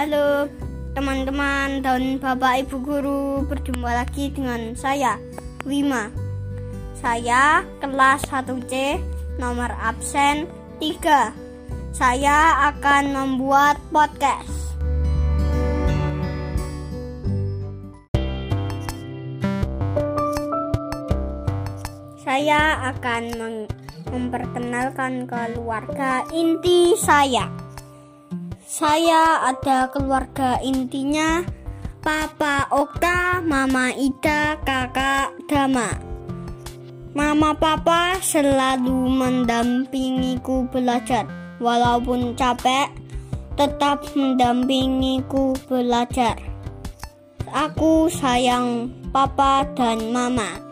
Halo teman-teman dan Bapak Ibu Guru Berjumpa lagi dengan saya Wima. Saya kelas 1C nomor absen 3 Saya akan membuat podcast. Saya akan memperkenalkan keluarga inti saya saya ada keluarga intinya Papa Okta, Mama Ida, Kakak Dama. Mama Papa selalu mendampingiku belajar. Walaupun capek, tetap mendampingiku belajar. Aku sayang Papa dan Mama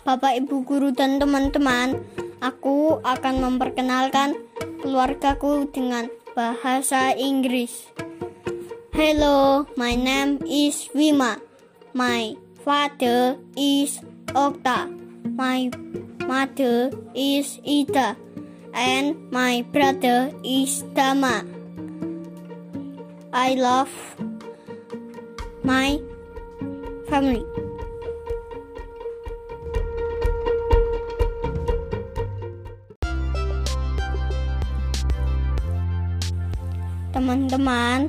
Bapak, Ibu guru dan teman-teman, aku akan memperkenalkan keluargaku dengan bahasa Inggris. Hello, my name is Wima. My father is Okta. My mother is Ida. And my brother is Dama. I love my family. Teman-teman,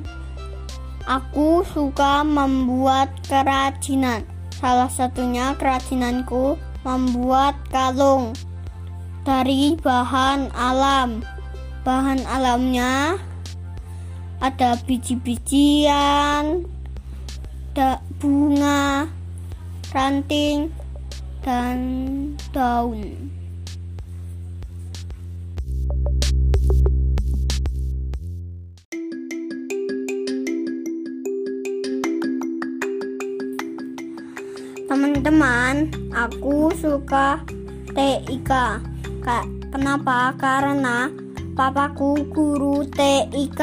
aku suka membuat kerajinan. Salah satunya kerajinanku membuat kalung dari bahan alam. Bahan alamnya ada biji-bijian, bunga, ranting, dan daun. Teman-teman, aku suka TIK. Kenapa? Karena papaku guru TIK.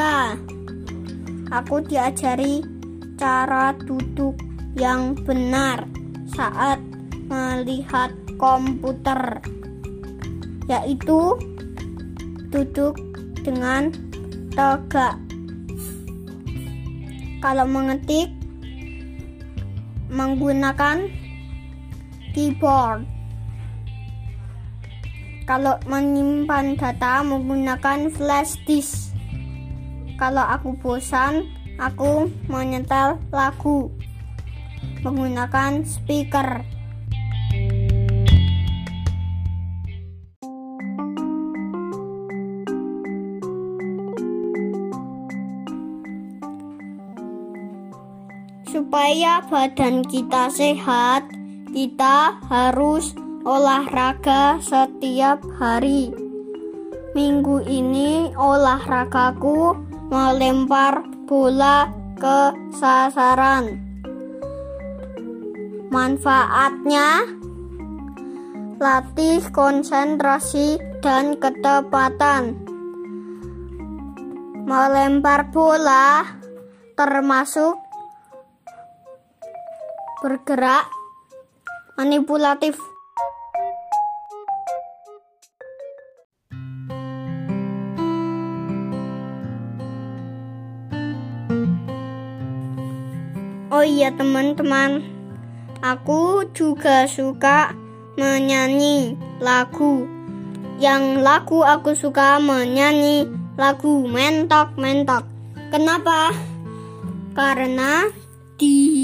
Aku diajari cara duduk yang benar saat melihat komputer, yaitu duduk dengan tegak. Kalau mengetik menggunakan keyboard. Kalau menyimpan data menggunakan flash disk. Kalau aku bosan, aku menyetel lagu menggunakan speaker. Supaya badan kita sehat, kita harus olahraga setiap hari. Minggu ini olahragaku melempar bola ke sasaran. Manfaatnya latih konsentrasi dan ketepatan. Melempar bola termasuk bergerak manipulatif. Oh iya teman-teman, aku juga suka menyanyi lagu. Yang lagu aku suka menyanyi lagu mentok-mentok. Kenapa? Karena di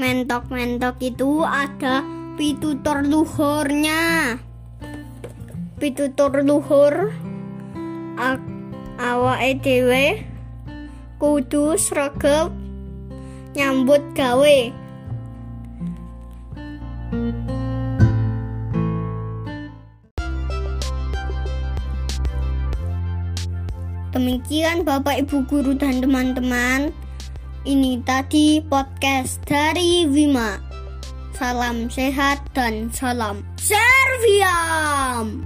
mentok-mentok itu ada pitutur luhurnya. Pitutur luhur. Awake dhewe kudu sregep nyambut gawe. Demikian Bapak Ibu guru dan teman-teman. Ini tadi podcast dari Wima. Salam sehat dan salam Serviam.